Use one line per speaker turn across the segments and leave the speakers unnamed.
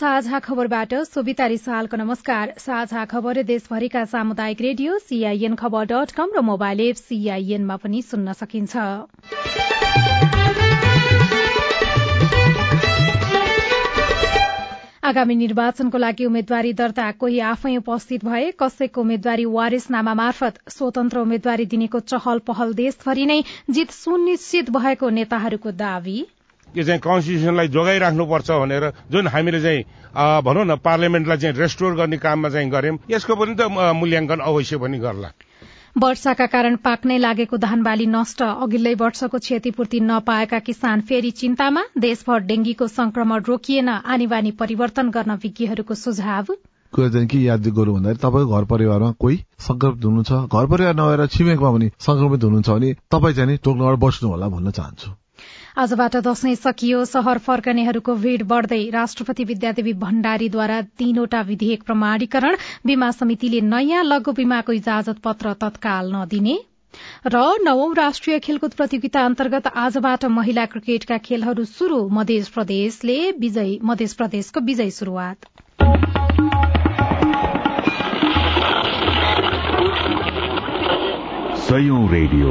साझा खबरबाट सोभिता रिसालको नमस्कार। साझा खबर देशभरिका सामुदायिक radio CIN Khabar dot com र मोबाइल एप सीआईएनमा पनि सुन्न सकिन्छ। आगामी निर्वाचनको लागि उम्मेद्वारी दर्ता कोही आफै उपस्थित भए कसैको उम्मेद्वारी वारिसनामा मार्फत स्वतन्त्र उम्मेद्वारी दिनेको चहल पहल देशभरि नै जित सुनिश्चित भएको नेताहरूको दावी।
यो चाहिँ कन्स्टिट्युसनलाई जोगाइराख्नुपर्छ भनेर जुन हामीले चाहिँ भनौँ न पार्लियामेन्टलाई चाहिँ रेस्टोर गर्ने काममा चाहिँ गर्यौं यसको पनि त मूल्याङ्कन अवश्य पनि गर्ला।
वर्षाका कारण पाक्नै लागेको धान बाली नष्ट अघिल्लै वर्षको क्षतिपूर्ति नपाएका किसान फेरि चिन्तामा देशभर डेंगीको संक्रमण रोकिएन आनीबानी परिवर्तन गर्न विज्ञहरूको सुझाव।
चाहिँ के याद गरौँ भन्दाखेरि तपाईँको घर परिवारमा कोही संक्रमित हुनुहुन्छ घर परिवार नभएर छिमेकमा पनि संक्रमित हुनुहुन्छ भने तपाईँ चाहिँ टोक्नबाट बस्नु होला भन्न चाहन्छु।
आजबाट दशैं सकियो। शहर फर्कनेहरूको भीड़ बढ़दै राष्ट्रपति विद्यादेवी भण्डारीद्वारा तीनवटा विधेयक प्रमाणीकरण बीमा समितिले नयाँ लघु बीमाको इजाजत पत्र तत्काल नदिने। र नवौं राष्ट्रिय खेलकुद प्रतियोगिता अन्तर्गत आजबाट महिला क्रिकेटका खेलहरू शुरू मध्य प्रदेशको विजय शुरूआत
रेडियो।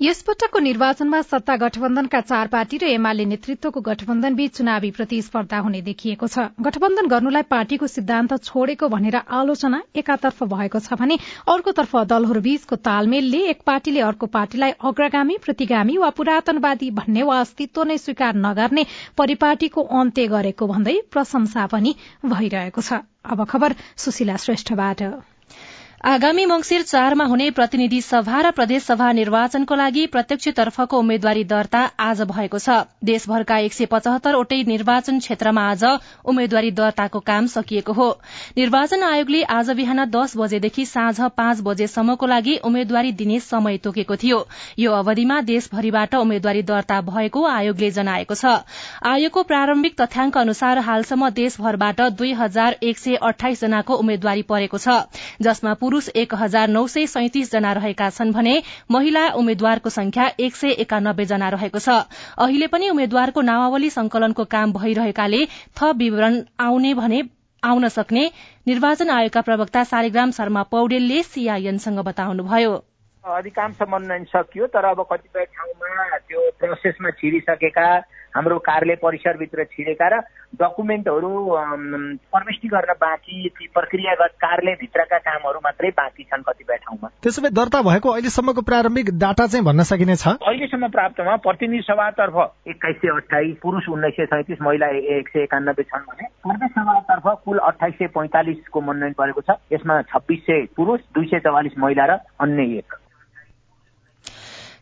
यसपटकको निर्वाचनमा सत्ता गठबन्धनका चार पार्टी र एमाले नेतृत्वको गठबन्धन बीच चुनावी प्रतिस्पर्धा हुने देखिएको छ। गठबन्धन गर्नुलाई पार्टीको सिद्धान्त छोडेको भनेर आलोचना एकातर्फ भएको छ भने अर्कोतर्फ दलहरूबीचको तालमेलले एक पार्टीले अर्को पार्टीलाई अग्रगामी प्रतिगामी वा पुरातनवादी भन्ने वा अस्तित्व नै स्वीकार नगर्ने परिपाटीको अन्त्य गरेको भन्दै प्रशंसा पनि भइरहेको छ। अब खबर सुशीला श्रेष्ठबाट।
आगामी मंगिर चारमा हुने प्रतिनिधि सभा र प्रदेश सभा निर्वाचनको लागि प्रत्यक्षतर्फको उम्मेद्वारी दर्ता आज भएको छ। देशभरका एक सय पचहत्तरवटै निर्वाचन क्षेत्रमा आज उम्मेद्वारी दर्ताको काम सकिएको हो। निर्वाचन आयोगले आज बिहान दस बजेदेखि साँझ पाँच बजेसम्मको लागि उम्मेद्वारी दिने समय तोकेको थियो। यो अवधिमा देशभरिबाट उम्मेद्वारी दर्ता भएको आयोगले जनाएको छ। आयोगको प्रारम्भिक तथ्याङ्क अनुसार हालसम्म देशभरबाट दुई हजार एक सय अठाइस जनाको उम्मेद्वारी परेको छ जसमा पुरूष एक हजार नौ सय सैतिस जना रहेका छन् भने महिला उम्मेद्वारको संख्या एक सय एकानब्बे जना रहेको छ। अहिले पनि उम्मेद्वारको नामावली संकलनको काम भइरहेकाले थप विवरण आउने भने आउन सक्ने निर्वाचन आयोगका प्रवक्ता शालिग्राम शर्मा पौडेलले सीआईएनसँग बताउनुभयो।
अधिकांश मनोनयन सकियो तर अब कतिपय ठाउँमा त्यो प्रोसेसमा छिरिसकेका हाम्रो कार्यालय परिसरभित्र छिरेका र डकुमेन्टहरू प्रविष्टि गर्न बाँकी ती प्रक्रियागत कार्यालयभित्रका कामहरू मात्रै बाँकी छन् कतिपय ठाउँमा।
त्यसो भए दर्ता भएको अहिलेसम्मको प्रारम्भिक डाटा चाहिँ भन्न सकिनेछ
अहिलेसम्म प्राप्तमा प्रतिनिधि सभातर्फ एक्काइस सय अठाइस पुरुष उन्नाइस सय सैतिस महिला एक सय एकानब्बे छन् भने प्रदेश सभातर्फ कुल अठाइस सय पैँतालिसको मनोनयन परेको छ। यसमा छब्बिस सय पुरुष दुई सय चौवालिस महिला र अन्य एक।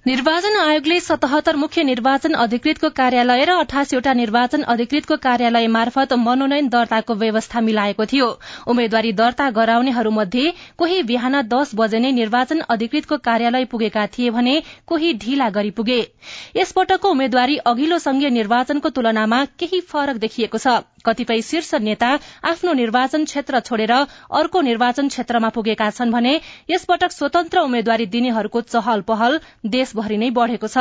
निर्वाचन आयोगले सतहत्तर मुख्य निर्वाचन अधिकृतको कार्यालय र अठासीवटा निर्वाचन अधिकृतको कार्यालय मार्फत मनोनयन दर्ताको व्यवस्था मिलाएको थियो। उम्मेद्वारी दर्ता गराउनेहरूमध्ये कोही बिहान दस बजे नै निर्वाचन अधिकृतको कार्यालय पुगेका थिए भने कोही ढिला गरी पुगे। यसपटकको उम्मेद्वारी अघिल्लो संघीय निर्वाचनको तुलनामा केही फरक देखिएको छ। कतिपय शीर्ष नेता आफ्नो निर्वाचन क्षेत्र छोडेर अर्को निर्वाचन क्षेत्रमा पुगेका छन् भने यसपटक स्वतन्त्र उम्मेद्वारी दिनेहरूको चहल पहल देशभरि नै बढ़ेको छ।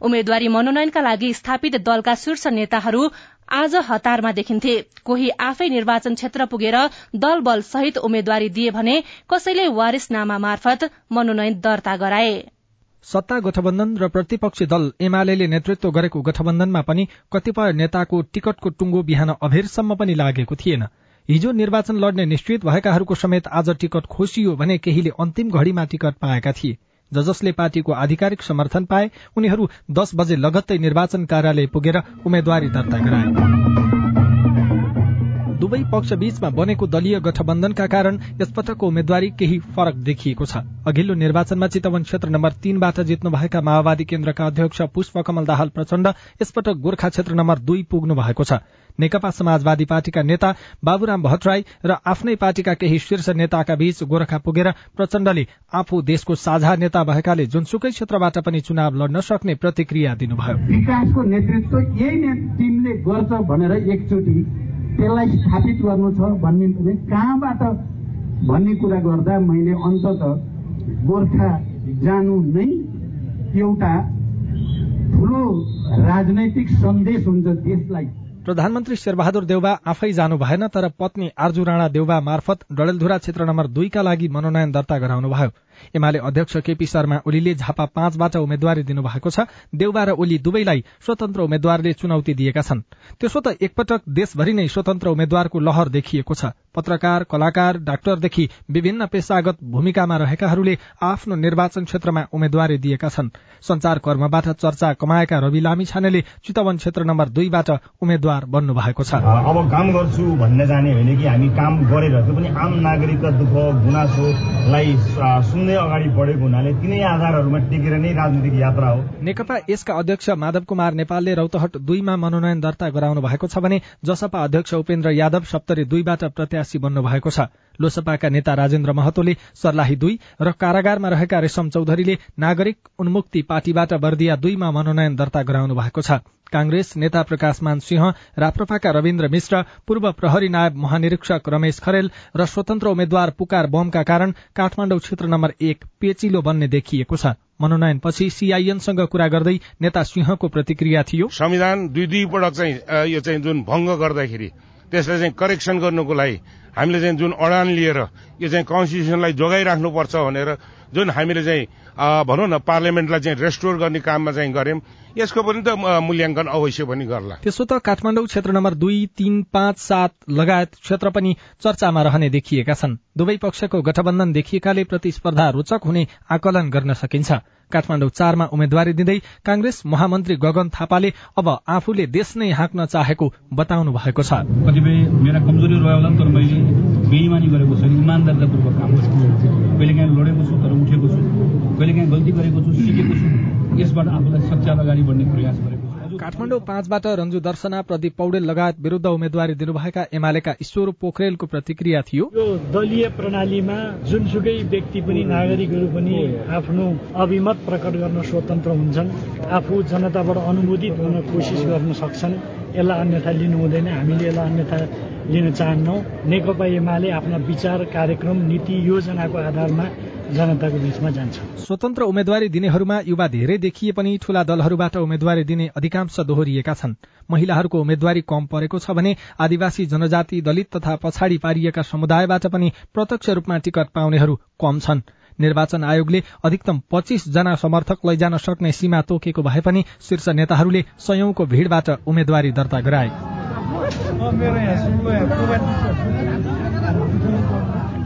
उम्मेद्वारी मनोनयनका लागि स्थापित दलका शीर्ष नेताहरू आज हतारमा देखिन्थे। कोही आफै निर्वाचन क्षेत्र पुगेर दल बल सहित उम्मेद्वारी दिए भने कसैले वारिसनामा मार्फत मनोनयन दर्ता गराए।
सत्ता गठबन्धन र प्रतिपक्षी दल एमाले नेतृत्व गरेको गठबन्धनमा पनि कतिपय नेताको टिकटको टुङ्गो बिहान अभेरसम्म पनि लागेको थिएन। हिजो निर्वाचन लड्ने निश्चित भएकाहरूको समेत आज टिकट खोसियो भने केहीले अन्तिम घड़ीमा टिकट पाएका थिए। ज जसले पार्टीको आधिकारिक समर्थन पाए उनीहरू दस बजे लगत्तै निर्वाचन कार्यालय पुगेर उम्मेद्वारी दर्ता गराए। दुवै पक्ष बीचमा बनेको दलीय गठबन्धनका कारण यसपटकको उम्मेद्वारी केही फरक देखिएको छ। अघिल्लो निर्वाचनमा चितवन क्षेत्र नम्बर तीनबाट जित्नुभएका माओवादी केन्द्रका अध्यक्ष पुष्पकमल दाहाल प्रचण्ड यसपटक गोर्खा क्षेत्र नम्बर दुई पुग्नु भएको छ। नेकपा समाजवादी पार्टीका नेता बाबुराम भट्टराई र आफ्नै पार्टीका केही शीर्ष नेताका बीच गोर्खा पुगेर प्रचण्डले आफू देशको साझा नेता भएकाले जुनसुकै क्षेत्रबाट पनि चुनाव लड्न सक्ने प्रतिक्रिया दिनुभयो।
विकासको नेतृत्व यही टिमले गर्छ भनेर एकचोटि त्यसलाई स्थापित गर्नु छ भन्ने कहाँबाट भन्ने कुरा गर्दा मैले अन्तत गोर्खा जानु नै एउटा ठुलो राजनैतिक सन्देश हुन्छ देशलाई।
प्रधानमन्त्री शेरबहादुर देउबा आफै जानु भएन तर पत्नी आर्जु राणा देउबा मार्फत डडेलधुरा क्षेत्र नम्बर दुईका लागि मनोनयन दर्ता गराउनुभयो। एमाले अध्यक्ष केपी शर्मा ओलीले झापा पाँचबाट उम्मेद्वारी दिनुभएको छ। देउबा र ओली दुवैलाई स्वतन्त्र उम्मेद्वारले चुनौती दिएका छन्। त्यसो त एकपटक देशभरि नै स्वतन्त्र उम्मेद्वारको लहर देखिएको छ। पत्रकार कलाकार डाक्टरदेखि विभिन्न पेसागत भूमिकामा रहेकाहरूले आफ्नो निर्वाचन क्षेत्रमा उम्मेद्वारी दिएका छन्। संचार कर्मबाट चर्चा कमाएका रवि लामी छानेले चितवन क्षेत्र नम्बर दुईबाट उम्मेद्वार बन्नु भएको छ
अब काम गर्छु भन्ने जाने होइन कि हामी काम गरेर पनि आम नागरिकका दुःख गुनासोलाई सुन्दै नै अगाडि बढेको हुनाले तिनै आधारहरूमा टेकेर नै राजनीतिक यात्रा हो।
नेकपा यसका अध्यक्ष माधव कुमार नेपालले रौतहट दुईमा मनोनयन दर्ता गराउनु भएको छ भने जसपा अध्यक्ष उपेन्द्र यादव सप्तरी दुईबाट प्रत्याशी बन्नु भएको छ। लोसपाका नेता राजेन्द्र महतोले सर्लाही दुई र कारागारमा रहेका रेशम चौधरीले नागरिक उन्मुक्ति पार्टीबाट बर्दिया दुईमा मनोनयन दर्ता गराउनु भएको छ। कांग्रेस नेता प्रकाशमान सिंह राप्रपाका रविन्द्र मिश्र पूर्व प्रहरी नायब महानिरीक्षक रमेश खरेल र स्वतन्त्र उम्मेद्वार पुकार बमका कारण काठमाडौँ क्षेत्र नम्बर एक पेचिलो बन्ने देखिएको छ। मनोनयनपछि सीआईएनसँग कुरा गर्दै नेता सिंहको प्रतिक्रिया थियो।
संविधान दुई दुई पटक चाहिँ यो चाहिँ जुन भंग गर्दाखेरि त्यसलाई चाहिँ करेक्सन गर्नुको लागि हामीले चाहिँ जुन अडान लिएर यो चाहिँ कन्स्टिट्युसनलाई जोगाइराख्नुपर्छ भनेर जुन हामीले चाहिँ भनौँ न पार्लियामेन्टलाई चाहिँ रेस्टोर गर्ने काममा चाहिँ गर्यौं यसको पनि त मूल्याङ्कन अवश्य पनि गर्ला।
त्यसो त काठमाडौँ क्षेत्र नम्बर दुई तीन पाँच सात लगायत क्षेत्र पनि चर्चामा रहने देखिएका छन्। दुवै पक्षको गठबन्धन देखिएकाले प्रतिस्पर्धा रोचक हुने आकलन गर्न सकिन्छ। काठमाडौँ चारमा उम्मेद्वारी दिँदै कांग्रेस महामन्त्री गगन थापाले अब आफूले देश नै हाँक्न चाहेको बताउनु भएको छ।
कतिपय मेरा कमजोरी रह्यो होला तर मैले बेइमानी गरेको छैन इमान्दारितापूर्वक काम गरेको कहिले काहीँ लडेको छु तर उठेको छु कहिले काहीँ गल्ती गरेको छु सिकेको छु यसबाट आफूलाई सच्याल अगाडि बढ्ने प्रयास गरेको
काठमाडौँ पाँचबाट रञ्जु दर्शना प्रदीप पौडेल लगायत विरूद्ध उम्मेद्वारी दिनुभएका एमालेका ईश्वर पोखरेलको प्रतिक्रिया थियो
यो दलीय प्रणालीमा जुनसुकै व्यक्ति पनि नागरिकहरू पनि आफ्नो अभिमत प्रकट गर्न स्वतन्त्र हुन्छन् आफू जनताबाट अनुमोदित हुन कोसिस गर्न सक्छन्। यसलाई अन्यथा लिनु हुँदैन। हामीले यसलाई अन्यथा लिन चाहन्नौ। नेकपा एमाले आफ्ना विचार कार्यक्रम नीति योजनाको आधारमा जनताको बीचमा जान्छ।
स्वतन्त्र उम्मेद्वारी दिनेहरूमा युवा धेरै देखिए पनि ठूला दलहरूबाट उम्मेद्वारी दिने अधिकांश दोहोरिएका छन्। महिलाहरूको उम्मेद्वारी कम परेको छ भने आदिवासी जनजाति दलित तथा पछाडि पारिएका समुदायबाट पनि प्रत्यक्ष रूपमा टिकट पाउनेहरू कम छन्। निर्वाचन आयोगले अधिकतम पच्चीस जना समर्थक लैजान सक्ने सीमा तोकेको भए पनि शीर्ष नेताहरूले सयौंको भीड़बाट उम्मेद्वारी दर्ता गराए।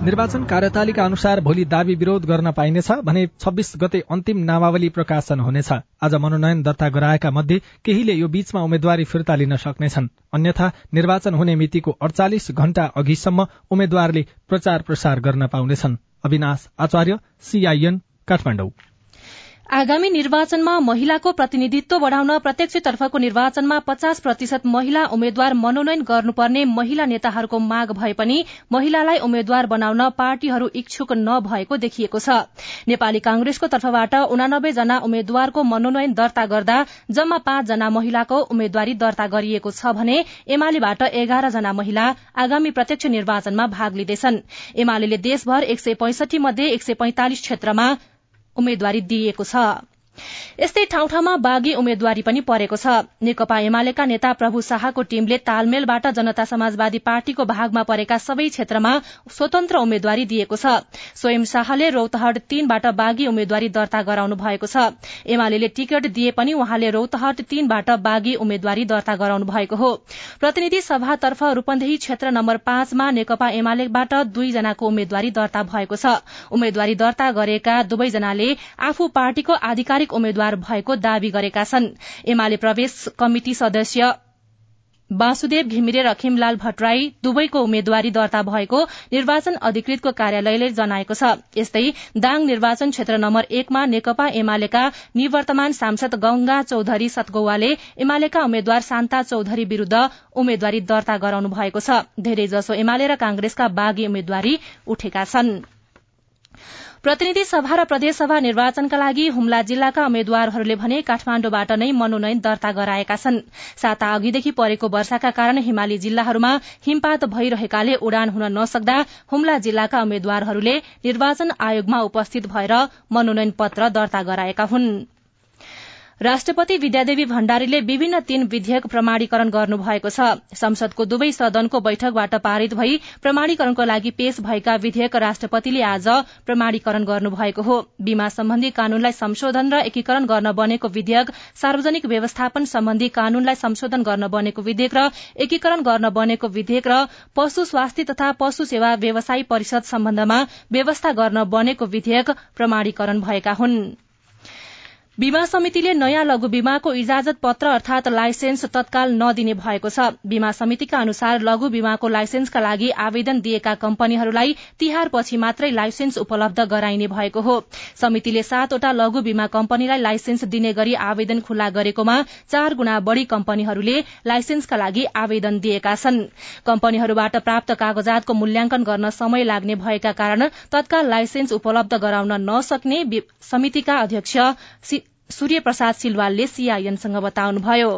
निर्वाचन कार्यतालिका अनुसार भोलि दावी विरोध गर्न पाइनेछ भने छब्बीस गते अन्तिम नामावली प्रकाशन हुनेछ। आज मनोनयन दर्ता गराएका मध्ये केहीले यो बीचमा उम्मेद्वारी फिर्ता लिन सक्नेछन्। अन्यथा निर्वाचन हुने मितिको अडचालिस घण्टा अघिसम्म उम्मेद्वारले प्रचार प्रसार गर्न पाउनेछन्। अविनाश आचार्य सीआईएन काठमाडौँ।
आगामी निर्वाचनमा महिलाको प्रतिनिधित्व बढ़ाउन प्रत्यक्षतर्फको निर्वाचनमा पचास प्रतिशत महिला उम्मेद्वार मनोनयन गर्नुपर्ने महिला नेताहरूको माग भए पनि महिलालाई उम्मेद्वार बनाउन पार्टीहरू इच्छुक नभएको देखिएको छ। नेपाली कांग्रेसको तर्फबाट उनानब्बे जना उम्मेद्वारको मनोनयन दर्ता गर्दा जम्मा पाँच जना महिलाको उम्मेद्वारी दर्ता गरिएको छ भने एमालेबाट एघार जना महिला आगामी प्रत्यक्ष निर्वाचनमा भाग लिँदैछन्। एमाले देशभर एक सय पैंसठी मध्ये एक सय पैंतालिस क्षेत्रमा उम्मेद्वारी दिइएको छ। यस्तै ठाउँ ठाउँमा बागी उम्मेद्वारी पनि परेको छ। नेकपा एमालेका नेता प्रभु शाहको टीमले तालमेलबाट जनता समाजवादी पार्टीको भागमा परेका सबै क्षेत्रमा स्वतन्त्र उम्मेद्वारी दिएको छ। स्वयं शाहले रौतहट तीनबाट बागी उम्मेद्वारी दर्ता गराउनु भएको छ। एमाले टिकट दिए पनि उहाँले रौतहट तीनबाट बागी उम्मेद्वारी दर्ता गराउनु भएको हो। प्रतिनिधि सभातर्फ रूपन्देही क्षेत्र नम्बर पाँचमा नेकपा एमालेबाट दुईजनाको उम्मेद्वारी दर्ता भएको छ। उम्मेद्वारी दर्ता गरेका दुवैजनाले आफू पार्टीको आधिकारिक आधिकारिक उम्मेद्वार भएको दावी गरेका छन्। एमाले प्रवेश कमिटि सदस्य वासुदेव घिमिरे र खिमलाल भट्टराई दुवैको उम्मेद्वारी दर्ता भएको निर्वाचन अधिकृतको कार्यालयले जनाएको छ। यस्तै दाङ निर्वाचन क्षेत्र नम्बर एकमा नेकपा एमालेका निवर्तमान सांसद गंगा चौधरी सतगौवाले एमालेका उम्मेद्वार शान्ता चौधरी विरूद्ध उम्मेद्वारी दर्ता गराउनु भएको छ। धेरैजसो एमाले र कांग्रेसका बागी उम्मेद्वारी उठेका छनृ। प्रतिनिधि सभा र प्रदेशसभा निर्वाचनका लागि हुम्ला जिल्लाका उम्मेद्वारहरूले भने काठमाण्डुबाट नै मनोनयन दर्ता गराएका छन्। साता अघिदेखि परेको वर्षाका कारण हिमाली जिल्लाहरूमा हिमपात भइरहेकाले उडान हुन नसक्दा हुम्ला जिल्लाका उम्मेद्वारहरूले निर्वाचन आयोगमा उपस्थित भएर मनोनयन पत्र दर्ता गराएका हुन्। राष्ट्रपति विद्यादेवी भण्डारीले विभिन्न तीन विधेयक प्रमाणीकरण गर्नुभएको छ। संसदको दुवै सदनको बैठकबाट पारित भई प्रमाणीकरणको लागि पेश भएका विधेयक राष्ट्रपतिले आज प्रमाणीकरण गर्नुभएको हो। बीमा सम्बन्धी कानूनलाई संशोधन र एकीकरण गर्न बनेको विधेयक सार्वजनिक व्यवस्थापन सम्बन्धी कानूनलाई संशोधन गर्न बनेको विधेयक र एकीकरण गर्न बनेको विधेयक र पशु स्वास्थ्य तथा पशु सेवा व्यवसायी परिषद सम्बन्धमा व्यवस्था गर्न बनेको विधेयक प्रमाणीकरण भएका हुन्। बीमा समितिले नयाँ लघु बीमाको इजाजत पत्र अर्थात लाइसेन्स तत्काल नदिने भएको छ। बीमा समितिका अनुसार लघु बीमाको लाइसेन्सका लागि आवेदन दिएका कम्पनीहरूलाई तिहारपछि मात्रै लाइसेन्स उपलब्ध गराइने भएको हो। समितिले सातवटा लघु बीमा कम्पनीलाई लाइसेन्स दिने गरी आवेदन खुल्ला गरेकोमा चार गुणा बढ़ी कम्पनीहरूले लाइसेन्सका लागि आवेदन दिएका छन्। कम्पनीहरूबाट प्राप्त कागजातको मूल्याङ्कन गर्न समय लाग्ने भएका कारण तत्काल लाइसेन्स उपलब्ध गराउन नसक्ने समितिका अध्यक्ष सूर्य प्रसाद सिलवालले सीआईएनसँग बताउनुभयो।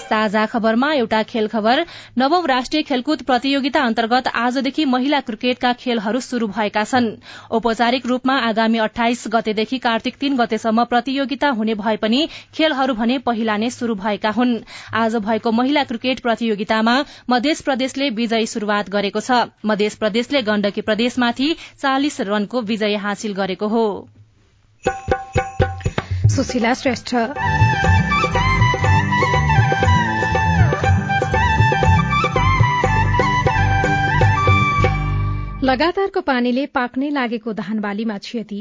साझा खबरमा एउटा खेल खबर। नवौं राष्ट्रिय खेलकुद प्रतियोगिता अन्तर्गत आजदेखि महिला क्रिकेटका खेलहरू शुरू भएका छन्। औपचारिक रूपमा आगामी अठाइस गतेदेखि कार्तिक तीन गतेसम्म प्रतियोगिता हुने भए पनि खेलहरू भने पहिला नै शुरू भएका हुन्। आज भएको महिला क्रिकेट प्रतियोगितामा मध्य प्रदेशले विजयी शुरूआत गरेको छ। मध्य प्रदेशले गण्डकी प्रदेशमाथि चालिस रनको विजय हासिल गरेको हो।
सुशीला श्रेष्ठ। लगातारको पानीले पाक्नै लागेको धान बालीमा क्षति।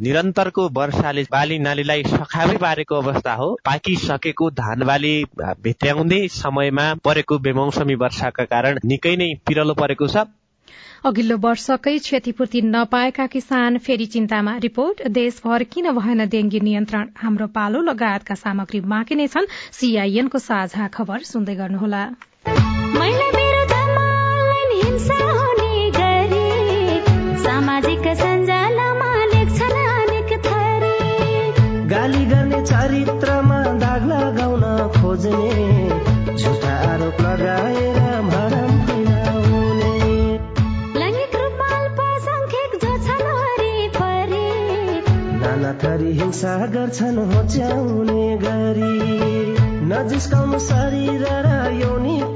निरन्तरको वर्षाले बाली नालीलाई सखाबै पारेको अवस्था हो। पाकिसकेको धान बाली भित्र्याउँदै समयमा परेको बेमौसमी वर्षाका कारण निकै नै पिरलो परेको छ।
अघिल्लो वर्षकै क्षतिपूर्ति नपाएका किसान फेरि चिन्तामा। रिपोर्ट देशभर किन भएन डेंगी नियन्त्रण? हाम्रो पालो लगायतका सामग्री बाँकी नै छन्। सीआईएनको साझा खबर सुन्दै गर्नुहोला।
गाली गर्ने चरित्रमा हिंसा गर्छन् होच्याउने गरी। नजिस्काउनु शरीर र यौनिकतालाई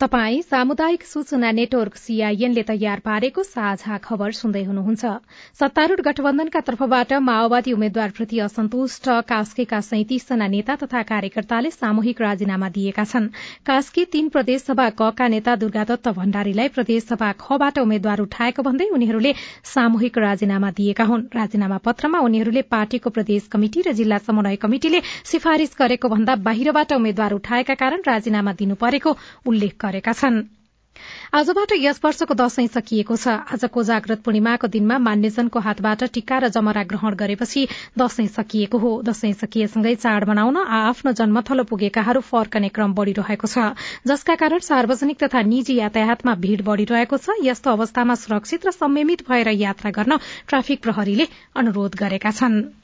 तपाई सामुदायिक सूचना नेटवर्क सीआईएनले तयार पारेको साझा खबर सुन्दै हुनुहुन्छ। सत्तारूढ़ गठबन्धनका तर्फबाट माओवादी उम्मेद्वारप्रति असन्तुष्ट कास्केका सैतिस जना नेता तथा कार्यकर्ताले सामूहिक राजीनामा दिएका छन्। कास्की तीन प्रदेशसभा कका नेता दुर्गादत्त भण्डारीलाई प्रदेशसभा खबाट उम्मेद्वार उठाएको भन्दै उनीहरूले सामूहिक राजीनामा दिएका हुन्। राजीनामा पत्रमा उनीहरूले पार्टीको प्रदेश कमिटि र जिल्ला समन्वय कमिटिले सिफारिश गरेको भन्दा बाहिरबाट उम्मेद्वार उठाएका कारण राजीनामा दिनु परेको उल्लेख गरेका छन्। आजबाट यस वर्षको दशैं सकिएको छ। आज कोजाग्रत पूर्णिमाको दिनमा मान्यजनको हातबाट टिका र जमरा ग्रहण गरेपछि दशैं सकिएको हो। दशैं सकिएसँगै चाड़ मनाउन आ आफ्नो जन्मथलो पुगेकाहरू फर्कने क्रम बढ़िरहेको छ। जसका कारण सार्वजनिक तथा निजी यातायातमा भीड़ बढ़िरहेको छ। यस्तो अवस्थामा सुरक्षित र संयमित भएर यात्रा गर्न ट्राफिक प्रहरीले अनुरोध गरेका छनृ।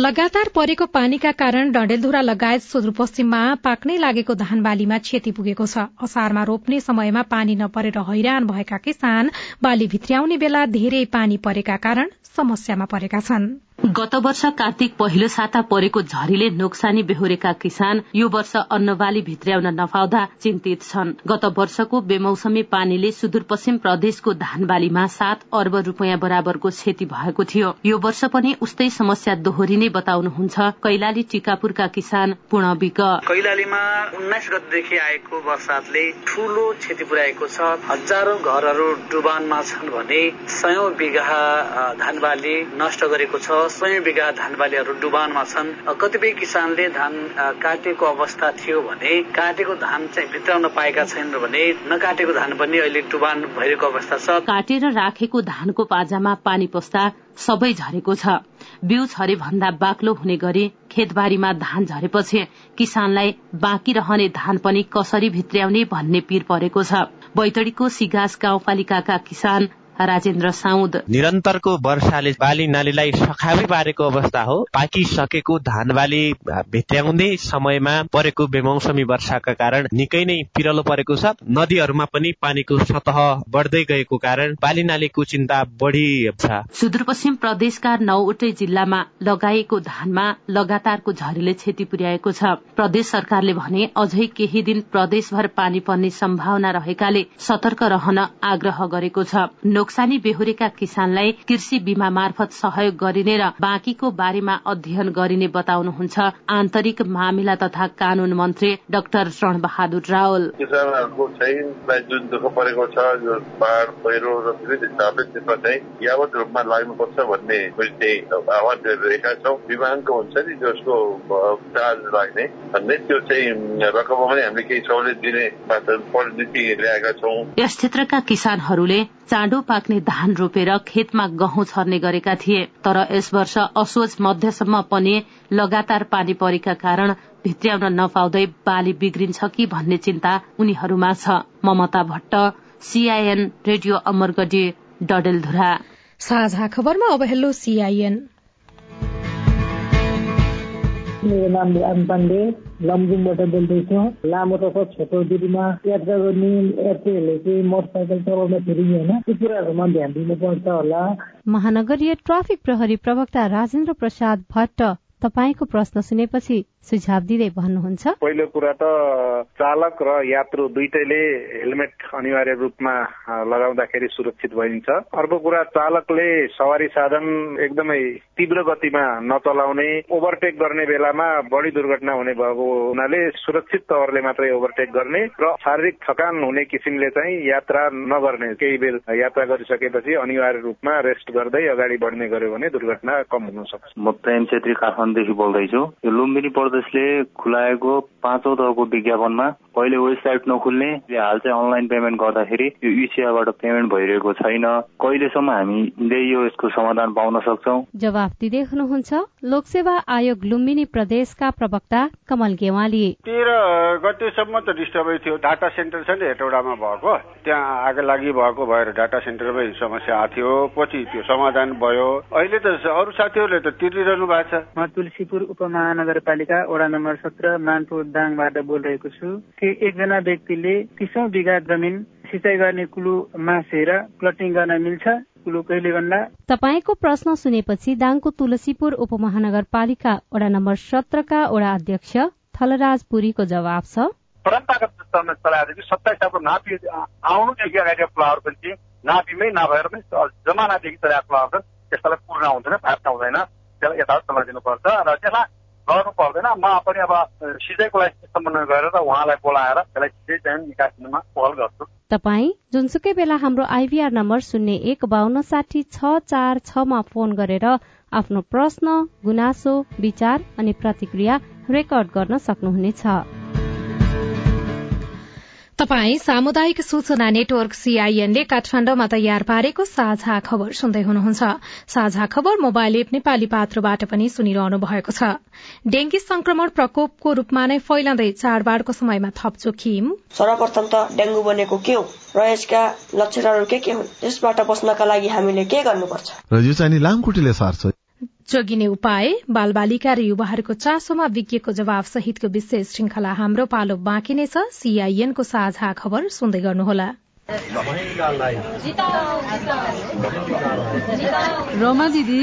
लगातार परेको पानीका कारण डडेलधुरा लगायत सुदूरपश्चिममा पाक्नै लागेको धान बालीमा क्षति पुगेको छ। असारमा रोप्ने समयमा पानी नपरेर हैरान भएका किसान बाली भित्र्याउने बेला धेरै पानी परेका कारण समस्यामा परेका छनृ।
गत वर्ष कार्तिक पहिलो साता परेको झरीले नोक्सानी बेहोरेका किसान यो वर्ष अन्नबाली भित्र्याउन नपाउँदा चिन्तित छन्। गत वर्षको बेमौसमी पानीले सुदूरपश्चिम प्रदेशको धानबालीमा सात अर्ब रूपियाँ बराबरको क्षति भएको थियो। यो वर्ष पनि उस्तै समस्या दोहोरिने बताउनुहुन्छ कैलाली टिकापुरका किसान पूर्ण विक
कैलालीमा उन्नाइस गतेदेखि आएको वर्षातले ठूलो क्षति पुर्याएको छ। हजारौं घरहरू डुबानमा छन् भने सयौं बिघा धानबाली नष्ट गरेको छ। सय बिघा धानबालीहरू डुबानमा छन्। कतिपय किसानले धान काटेको अवस्था थियो भने काटेको धान चाहिँ भित्राउन पाएका छैनन् भने नकाटेको धान पनि अहिले डुबान भइरहेको अवस्था छ।
काटेर राखेको धानको पाजामा पानी पस्दा सबै झरेको छ। बिउ झरे भन्दा बाक्लो हुने गरी खेतबारीमा धान झरेपछि किसानलाई बाँकी रहने धान पनि कसरी भित्र्याउने भन्ने पीर परेको छ। बैतडीको सिगास गाउँपालिकाका किसान राजेन्द्र साउद।
निरन्तरको वर्षाले बाली नालीलाई सखाबै पारेको अवस्था हो। पाकिसकेको धान बाली भित्र्याउँदै समयमा परेको बेमौसमी वर्षाका कारण निकै नै पिरलो परेको छ। नदीहरूमा पनि पानीको सतह बढ्दै गएको कारण बाली नालीको चिन्ता बढ़ी छ।
सुदूरपश्चिम प्रदेशका नौवटै जिल्लामा लगाइएको धानमा लगातारको झरीले क्षति पुर्याएको छ। प्रदेश सरकारले भने अझै केही दिन प्रदेशभर पानी पर्ने सम्भावना रहेकाले सतर्क रहन आग्रह गरेको छ। नोक्सानी बेहोरेका किसानलाई कृषि बीमा मार्फत सहयोग गरिने र बाँकीको बारेमा अध्ययन गरिने बताउनुहुन्छ आन्तरिक मामिला तथा कानून मन्त्री डाक्टर शरण बहादुर रावल।
किसानहरूको चाहिँ जुन दुःख परेको छ जो बाढ़ पहिरो र विविध हिसाबले त्यसमा चाहिँ यावत रूपमा लाग्नुपर्छ भन्ने चाहिँ आह्वान गरिरहेका छौँ। विमानको हुन्छ नि जसको चार्ज लाग्ने भन्ने त्यो चाहिँ रकममा पनि हामीले केही सहुलियत दिने नीति ल्याएका छौँ।
यस क्षेत्रका किसानहरूले चाँडो पाक्ने धान रोपेर खेतमा गहुँ छर्ने गरेका थिए तर यस वर्ष असोज मध्यसम्म पनि लगातार पानी परेका कारण भित्र्याउन नपाउँदै बाली बिग्रिन्छ कि भन्ने चिन्ता उनीहरूमा छ। Mamata Bhatt CIN radio Amargadhi Dadeldhura.
साझा खबरमा अब हेलो
मेरो नाम राम पाण्डे लमजुङबाट बोल्दैछु। लामो तथा छोटो दूरीमा यात्रा गर्ने यात्रीहरूले चाहिँ मोटरसाइकल चलाउँदाखेरि होइन त्यो कुराहरूमा ध्यान दिनुपर्छ होला।
महानगरीय ट्राफिक प्रहरी प्रवक्ता राजेन्द्र प्रसाद भट्ट तपाईँको प्रश्न सुनेपछि सुझाव दिँदै भन्नुहुन्छ।
पहिलो कुरा त चालक र यात्रु दुइटैले हेलमेट अनिवार्य रूपमा लगाउँदाखेरि सुरक्षित भइन्छ। अर्को कुरा चालकले सवारी साधन एकदमै तीव्र गतिमा नचलाउने ओभरटेक गर्ने बेलामा बढी दुर्घटना हुने भएको हुनाले सुरक्षित तवरले मात्रै ओभरटेक गर्ने र शारीरिक थकान हुने किसिमले चाहिँ यात्रा नगर्ने केही बेर यात्रा गरिसकेपछि अनिवार्य रूपमा रेस्ट गर्दै अगाडि बढ्ने गर्यो भने दुर्घटना कम हुन सक्छ।
म प्रेम छेत्री काठमाडौँदेखि बोल्दैछु। यो लुम्बिनी प्रदेशले खुलाएको पाँचौँ तहको विज्ञापनमा पहिले वेबसाइट नखुल्ने हाल चाहिँ अनलाइन पेमेन्ट गर्दाखेरि यो युसिआबाट पेमेन्ट भइरहेको छैन। कहिलेसम्म हामीले यो यसको समाधान पाउन सक्छौ?
जवाफ दिँदै हुनुहुन्छ लोकसेवा आयोग लुम्बिनी प्रदेशका प्रवक्ता कमल गेवाली।
तेह्र गतेसम्म त डिस्टर्बै थियो। डाटा सेन्टर छ नि हेटौडामा भएको। त्यहाँ आगो लागि भएको भएर डाटा सेन्टरमै समस्या आएको थियो पछि त्यो समाधान भयो। अहिले त अरू साथीहरूले त तिरिरहनु भएको छ।
म तुलसीपुर उपमहानगरपालिका वडा नम्बर सत्र मानपुर दाङबाट बोलिरहेको छु। कि एकजना व्यक्तिले तिसौँ बिघा जमिन सिँचाइ गर्ने कुलो मासेर प्लटिङ गर्न मिल्छ। कुलो कहिले भन्दा
तपाईँको प्रश्न सुनेपछि दाङको तुलसीपुर उपमहानगरपालिका वडा नम्बर सत्रका वडा अध्यक्ष थलराज पुरीको जवाब छ।
परम्परागत चलाएदेखि सत्ताइस सालको नापी आउनुदेखि अगाडि प्लावर पनि नापीमै नभएर पनि जमानादेखि चलाएको प्लावर त्यसलाई पूर्ण हुँदैन फाट्न हुँदैन। त्यसलाई यथावत चलाइदिनुपर्छ र त्यसलाई गर्नु पर्दैन। म पनि अब सिँचाइको लागि समन्वय गरेर उहाँलाई बोलाएर त्यसलाई सिँचाइ चाहिँ निकास पहल गर्छु।
तपाईँ जुनसुकै बेला हाम्रो आइभीआर नम्बर शून्य एक बान्न साठी छ चार छमा फोन गरेर आफ्नो प्रश्न गुनासो विचार अनि प्रतिक्रिया रेकर्ड गर्न सक्नुहुनेछ।
तपाई सामुदायिक सूचना नेटवर्क सीआईएनले काठमाण्डुमा तयार पारेको साझा खबर सुन्दै हुनुहुन्छ। साझा खबर मोबाइल एप नेपाली पात्रबाट पनि सुनिरहनु भएको छ। डेंगी संक्रमण प्रकोपको रूपमा नै फैलँदै चाडबाडको समयमा थप जोखिम।
सर्वप्रथम त डेंगू बनेको के हो? र यसका लक्षणहरू के के हुन्? यसबाट बस्नका लागि हामीले के गर्नुपर्छ?
र यो चाहिँ लामखुट्टेले सार्छ।
जोगिने उपाय बालबालिका र युवाहरूको चासोमा विज्ञको जवाब सहितको विशेष श्रृंखला हाम्रो पालो बाँकी नै छ। सीआईएनको साझा खबर सुन्दै गर्नुहोला।
रोमा दिदी।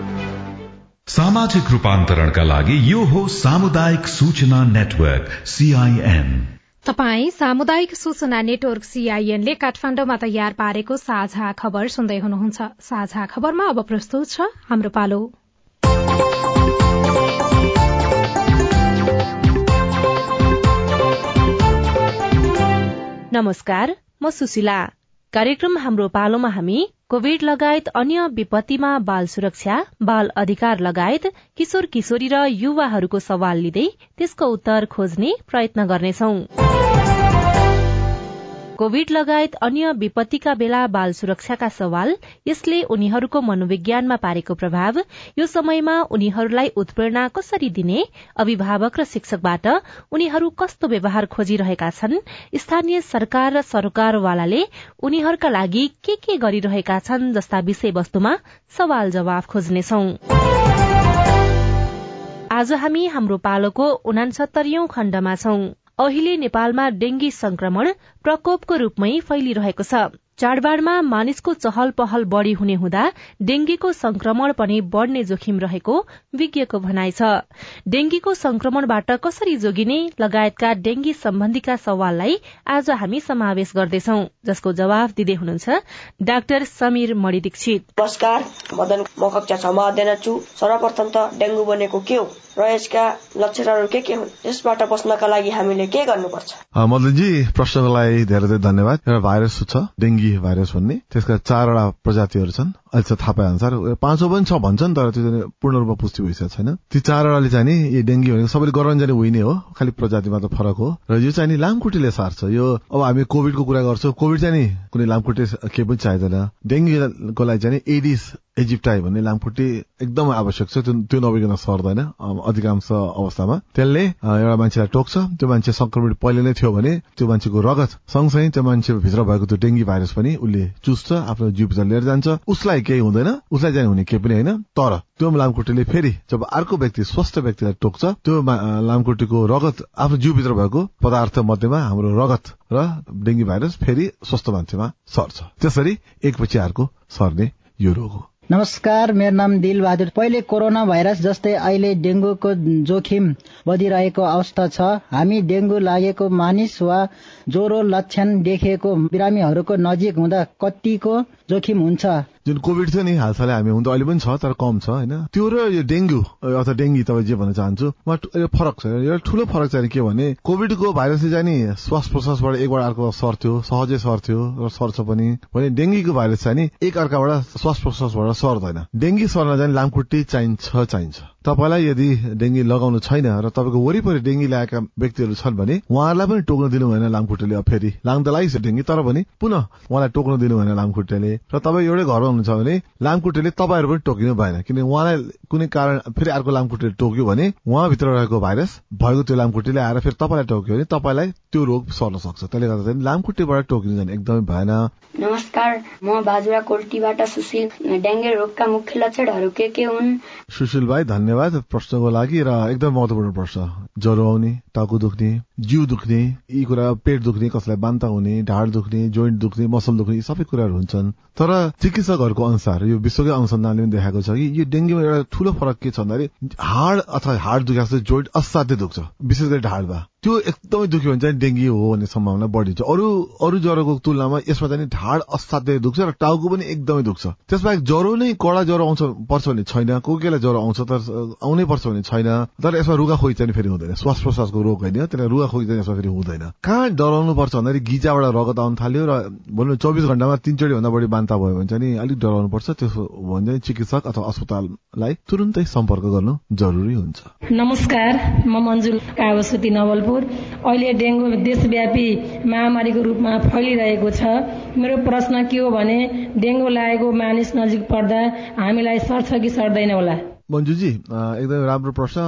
सामाजिक रूपान्तरणका लागि यो हो सामुदायिक सूचना नेटवर्क सीआईएन
तपाई सामुदायिक सूचना नेटवर्क सीआईएन ले काठमाण्डुमा तयार पारेको साझा खबर सुन्दै हुनुहुन्छ। साझा खबरमा अब प्रस्तुत छ हाम्रो पालो।
नमस्कार म सुशीला। कार्यक्रम हाम्रो पालोमा हामी कोविड लगायत अन्य विपत्तिमा बाल सुरक्षा बाल अधिकार लगायत किशोर किशोरी र युवाहरूको सवाल लिँदै त्यसको उत्तर खोज्ने प्रयत्न गर्नेछौं। कोविड लगायत अन्य विपत्तिका बेला बाल सुरक्षाका सवाल यसले उनीहरूको मनोविज्ञानमा पारेको प्रभाव यो समयमा उनीहरूलाई उत्प्रेरणा कसरी दिने अभिभावक र शिक्षकबाट उनीहरू कस्तो व्यवहार खोजिरहेका छन् स्थानीय सरकार र सरकारवालाले उनीहरूका लागि के के गरिरहेका छन् जस्ता विषयवस्तुमा सवाल जवाफ खोज्नेछौ। आज हामी हाम्रो पालोको उनासत्तरीौं खण्डमा छौं। अहिले नेपालमा डेंगी संक्रमण प्रकोपको रूपमै फैलिरहेको छ। चाडबाडमा मानिसको चहल पहल बढ़ी हुने हुँदा डेंगीको संक्रमण पनि बढ़ने जोखिम रहेको विज्ञको भनाइ छ। डेंगीको संक्रमणबाट कसरी जोगिने लगायतका डेंगी सम्बन्धीका सवाललाई आज हामी समावेश गर्दैछौ जसको जवाफ दिँदै हुनुहुन्छ डाक्टर समीर मणि दीक्षित
नमस्कार मदन म कक्षा छमा सर्वप्रथम त डेङ्गु भनेको के र यसका लक्षणहरू के के हुन् यसबाट बस्नका लागि हामीले के गर्नुपर्छ?
मदनजी प्रश्नको लागि धेरै धेरै धन्यवाद। एउटा भाइरस छ डेङ्गी भाइरस भन्ने। त्यसका चारवटा प्रजातिहरू छन्। अहिले चाहिँ थाहा पाए अनुसार पाँचौँ पनि छ भन्छन् तर त्यो पूर्ण रूपमा पुष्टि भइसकेको छैन। ती चारवटाले चाहिँ नि यो डेङ्गी भनेको सबैले गराउन जाने होइन हो। खालि प्रजातिमा त फरक हो। र यो चाहिँ नि लामखुट्टेले सार्छ। यो अब हामी कोविडको कुरा गर्छौँ कोविड चाहिँ नि कुनै लामखुट्टे केही पनि चाहिँदैन। डेङ्गीको लागि चाहिँ एडिस इजिप्टाई भन्ने लामखुट्टे एकदम आवश्यक छ त्यो नभइकन सर्दैन अधिकांश अवस्थामा। त्यसले एउटा मान्छेलाई टोक्छ त्यो मान्छे संक्रमित पहिले नै थियो भने त्यो मान्छेको रगत सँगसँगै त्यो मान्छे भित्र भएको त्यो डेङ्गी भाइरस पनि उसले चुस्छ आफ्नो जिउभित्र लिएर जान्छ। उसलाई केही हुँदैन उसलाई चाहिँ हुने केही पनि होइन। तर त्यो लामखुट्टेले फेरि जब अर्को व्यक्ति स्वस्थ व्यक्तिलाई टोक्छ त्यो लामखुट्टेको रगत आफ्नो जिउभित्र भएको पदार्थ मध्येमा हाम्रो रगत र डेङ्गी भाइरस फेरि स्वस्थ मान्छेमा सर्छ। त्यसरी एकपछि अर्को सर्ने यो रोग हो।
नमस्कार मेरो नाम दिलबहादुर। पहिले कोरोना भाइरस जस्तै अहिले डेङ्गुको जोखिम बढिरहेको अवस्था छ। हामी डेङ्गु लागेको मानिस वा ज्वरो लक्षण देखेको बिरामीहरूको नजिक हुँदा कतिको जोखिम हुन्छ।
जुन कोविड थियो नि हालसालै हामी हुँदा अहिले पनि छ तर कम छ होइन? त्यो र यो डेङ्गु अथवा डेङ्गी तपाईँ जे भन्न चाहन्छु फरक छ। एउटा ठुलो फरक चाहिँ के भने कोविडको भाइरसले चाहिँ नि श्वास प्रश्वासबाट एकबाट अर्को सर्थ्यो सहजै सर्थ्यो र सर्छ पनि। भने डेङ्गीको भाइरस चाहिँ नि एक अर्काबाट श्वास प्रश्वासबाट सर्दैन। डेङ्गी सर्न चाहिँ लामखुट्टे चाहिन्छ चाहिन्छ। तपाईँलाई यदि डेङ्गी लगाउनु छैन र तपाईँको वरिपरि डेङ्गी ल्याएका व्यक्तिहरू छन् भने उहाँहरूलाई पनि टोक्न दिनु भएन लामखुट्टेले फेरि। लाग्दा लागिस डेङ्गी तर पनि पुनः उहाँलाई टोक्न दिनु भएन लामखुट्टेले। र तपाईँ एउटै घरमा हुनुहुन्छ भने लामखुट्टेले तपाईँहरू पनि टोकिनु भएन किन उहाँलाई कुनै कारण फेरि अर्को लामखुट्टेले टोक्यो भने उहाँभित्र रहेको भाइरस भएको त्यो लामखुट्टेले आएर फेरि तपाईँलाई टोक्यो भने तपाईँलाई त्यो रोग सर्न सक्छ। त्यसले गर्दा चाहिँ लामखुट्टेबाट टोकिनु जाने एकदमै भएन।
नमस्कार म बाजुरा कोल्टीबाट सुशील। डेङ्गे रोगका मुख्य लक्षणहरू के के हुन्?
सुशील भाइ धन्यवाद। धन्यवाद। प्रश्नको लागि र एकदम महत्वपूर्ण प्रश्न। ज्वरो आउने टाउको दुख्ने जिउ दुख्ने यी कुरा पेट दुख्ने कसैलाई बान्ता हुने ढाड दुख्ने जोइन्ट दुख्ने मसल दुख्ने यी सबै कुराहरू हुन्छन्। तर चिकित्सकहरूको अनुसार यो विश्वकै अनुसन्धानले पनि देखाएको छ कि यो डेङ्गुमा एउटा ठूलो फरक के छ भन्दाखेरि हाड अथवा हाड दुखेको जोइन्ट असाध्यै दुख्छ विशेष गरी ढाडमा। त्यो एकदमै दुख्यो भने चाहिँ डेङ्गी हो भन्ने सम्भावना बढी छ। अरू अरू ज्वरोको तुलनामा यसमा चाहिँ ढाड असाध्यै दुख्छ र टाउको पनि एकदमै दुख्छ। त्यसबाहेक ज्वरो नै कडा ज्वरो आउँछ पर्छ भने छैन कोही कोहीलाई ज्वरो आउँछ तर आउनै पर्छ भने छैन तर यसमा रुगाखोकी चाहिँ फेरि हुँदैन। श्वास प्रश्वासको रोग होइन त्यसलाई रुगाखोकी चाहिँ यसमा फेरि हुँदैन। कहाँ डराउनु पर्छ भन्दाखेरि गिजाबाट रगत आउनु थाल्यो र भनौँ चौबिस घण्टामा तिनचोटि भन्दा बढी बान्ता भयो भने चाहिँ अलिक डराउनु पर्छ। त्यसो भने चिकित्सक अथवा अस्पताललाई तुरुन्तै सम्पर्क गर्नु जरुरी हुन्छ।
नमस्कार म मन्जुल कावसुती नवलपुर। अहिले डेङ्गु देशव्यापी महामारीको रूपमा फैलिरहेको छ। मेरो प्रश्न के हो भने डेङ्गु लागेको मानिस नजिक पर्दा हामीलाई सर्छ कि सर्दैन होला?
मन्जुजी एकदमै राम्रो प्रश्न।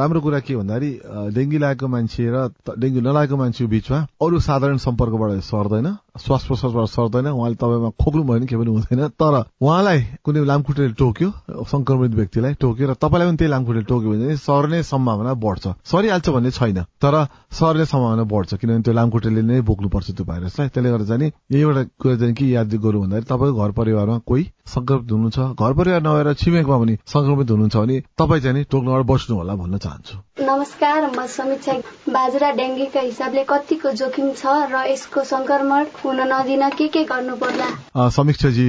राम्रो कुरा के भन्दाखेरि डेङ्गी लागेको मान्छे र डेङ्गु नलागेको मान्छेको बिचमा अरू साधारण सम्पर्कबाट सर्दैन। श्वास प्रश्वासबाट सर्दैन उहाँले तपाईँमा खोक्नु भयो भने के पनि हुँदैन। तर उहाँलाई कुनै लामखुट्टेले टोक्यो संक्रमित व्यक्तिलाई टोक्यो र तपाईँलाई पनि त्यही लामखुट्टेले टोक्यो भने सर्ने सम्भावना बढ्छ। सरिहाल्छ भन्ने छैन तर सर्ने सम्भावना बढ्छ किनभने त्यो लामखुट्टेले नै बोक्नुपर्छ त्यो भाइरसलाई। त्यसले गर्दा चाहिँ यहीबाट कुरा चाहिँ के याद गरौँ भन्दाखेरि तपाईँको घर परिवारमा कोही संक्रमित हुनुहुन्छ घर परिवार नभएर छिमेकमा पनि संक्रमित हुनुहुन्छ भने तपाईँ चाहिँ टोक्नबाट बस्नु होला भन्न चाहन्छु।
नमस्कार म समीक्षा बाजुरा डेङ्गीका हिसाबले कतिको जोखिम छ र यसको संक्रमण हुन नदिन के के गर्नु पर्ला?
समीक्षाजी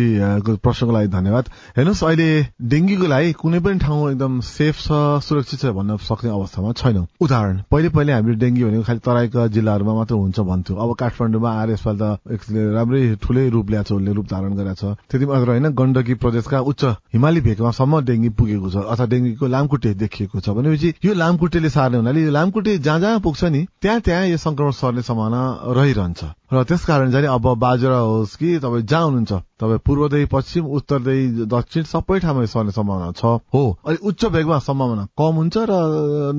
प्रश्नको लागि धन्यवाद। हेर्नुहोस् अहिले डेङ्गीको लागि कुनै पनि ठाउँ एकदम सेफ छ सुरक्षित छ भन्न सक्ने अवस्थामा छैनौँ। उदाहरण पहिले पहिले हामीले डेङ्गी भनेको खालि तराईका जिल्लाहरूमा मात्र हुन्छ भन्थ्यो। अब काठमाडौँमा आएर यसपालि त राम्रै ठुलै रूप ल्याएको छ उसले रूप धारण गरेको छ। त्यति मात्र होइन गण्डकी प्रदेशका उच्च हिमाली भेगमासम्म डेङ्गी पुगेको छ अथवा डेङ्गीको लामखुट्टे देखिएको छ। भनेपछि यो लामखुट्टेले सार्ने हुनाले यो लामखुट्टे जहाँ जहाँ पुग्छ नि त्यहाँ त्यहाँ यो संक्रमण सर्ने सम्भावना रहिरहन्छ। र त्यस कारण चाहिँ अब बाजुरा होस् कि तपाईँ जहाँ हुनुहुन्छ तपाईँ पूर्वदेखि पश्चिम उत्तरदेखि दक्षिण सबै ठाउँमा सर्ने सम्भावना छ। हो। अलिक उच्च भेगमा सम्भावना कम हुन्छ र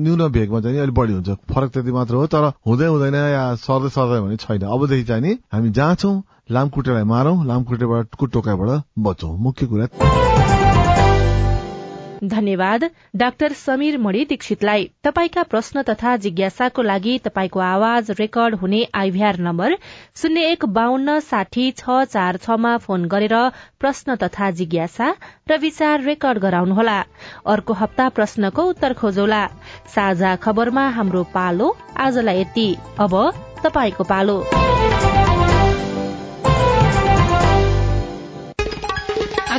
न्यून भेगमा चाहिँ अलिक बढी हुन्छ। फरक त्यति मात्र हो तर हुँदै हुँदैन या सर्दै सर्दै भने छैन। अबदेखि चाहिँ नि हामी जहाँ छौँ लामखुट्टेलाई मारौँ लामखुट्टेबाट टोकाइबाट बचौँ। मुख्य कुरा
धन्यवाद डाक्टर समीर मणि दीक्षितलाई। तपाईँका प्रश्न तथा जिज्ञासाको लागि तपाईँको आवाज रेकर्ड हुने आइभीआर नम्बर शून्य एक बान्न साठी छ चार छमा फोन गरेर प्रश्न तथा जिज्ञासा र विचार रेकर्ड गराउनुहोला। अर्को हप्ता प्रश्नको उत्तर खोजौला। साझा खबरमा हाम्रो पालो आजलाई यति। अब पालो।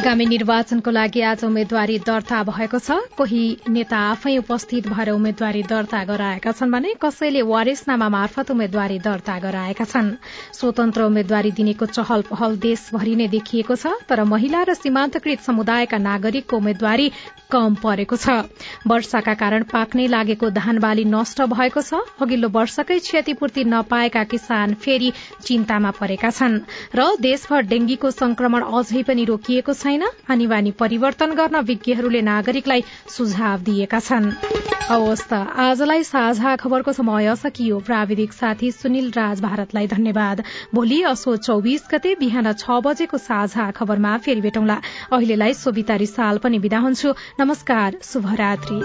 आगामी निर्वाचनको लागि आज उम्मेद्वारी दर्ता भएको छ। कोही नेता आफै उपस्थित भएर उम्मेद्वारी दर्ता गराएका छन् भने कसैले वारिसनामा मार्फत उम्मेद्वारी दर्ता गराएका छन्। स्वतन्त्र उम्मेद्वारी दिनेको चहल पहल देशभरि नै देखिएको छ तर महिला र सीमान्तकृत समुदायका नागरिकको उम्मेद्वारी कम परेको छ। वर्षाका कारण पाक्नै लागेको धान बाली नष्ट भएको छ। अघिल्लो वर्षकै क्षतिपूर्ति नपाएका किसान फेरि चिन्तामा परेका छन्। र देशभर डेंगीको संक्रमण अझै पनि रोकिएको छैन। हानी परिवर्तन गर्न विज्ञहरूले नागरिकलाई सुझाव दिएका छन्। हवस् त आजलाई साझा खबरको समय सकियो। प्राविधिक साथी सुनिल राज भारतलाई धन्यवाद। भोलि असो चौबिस गते बिहान छ बजेको साझा खबरमा फेरि भेटौँला। अहिलेलाई सोभिता रिसाल पनि विदा हुन्छु। नमस्कार शुभरात्री।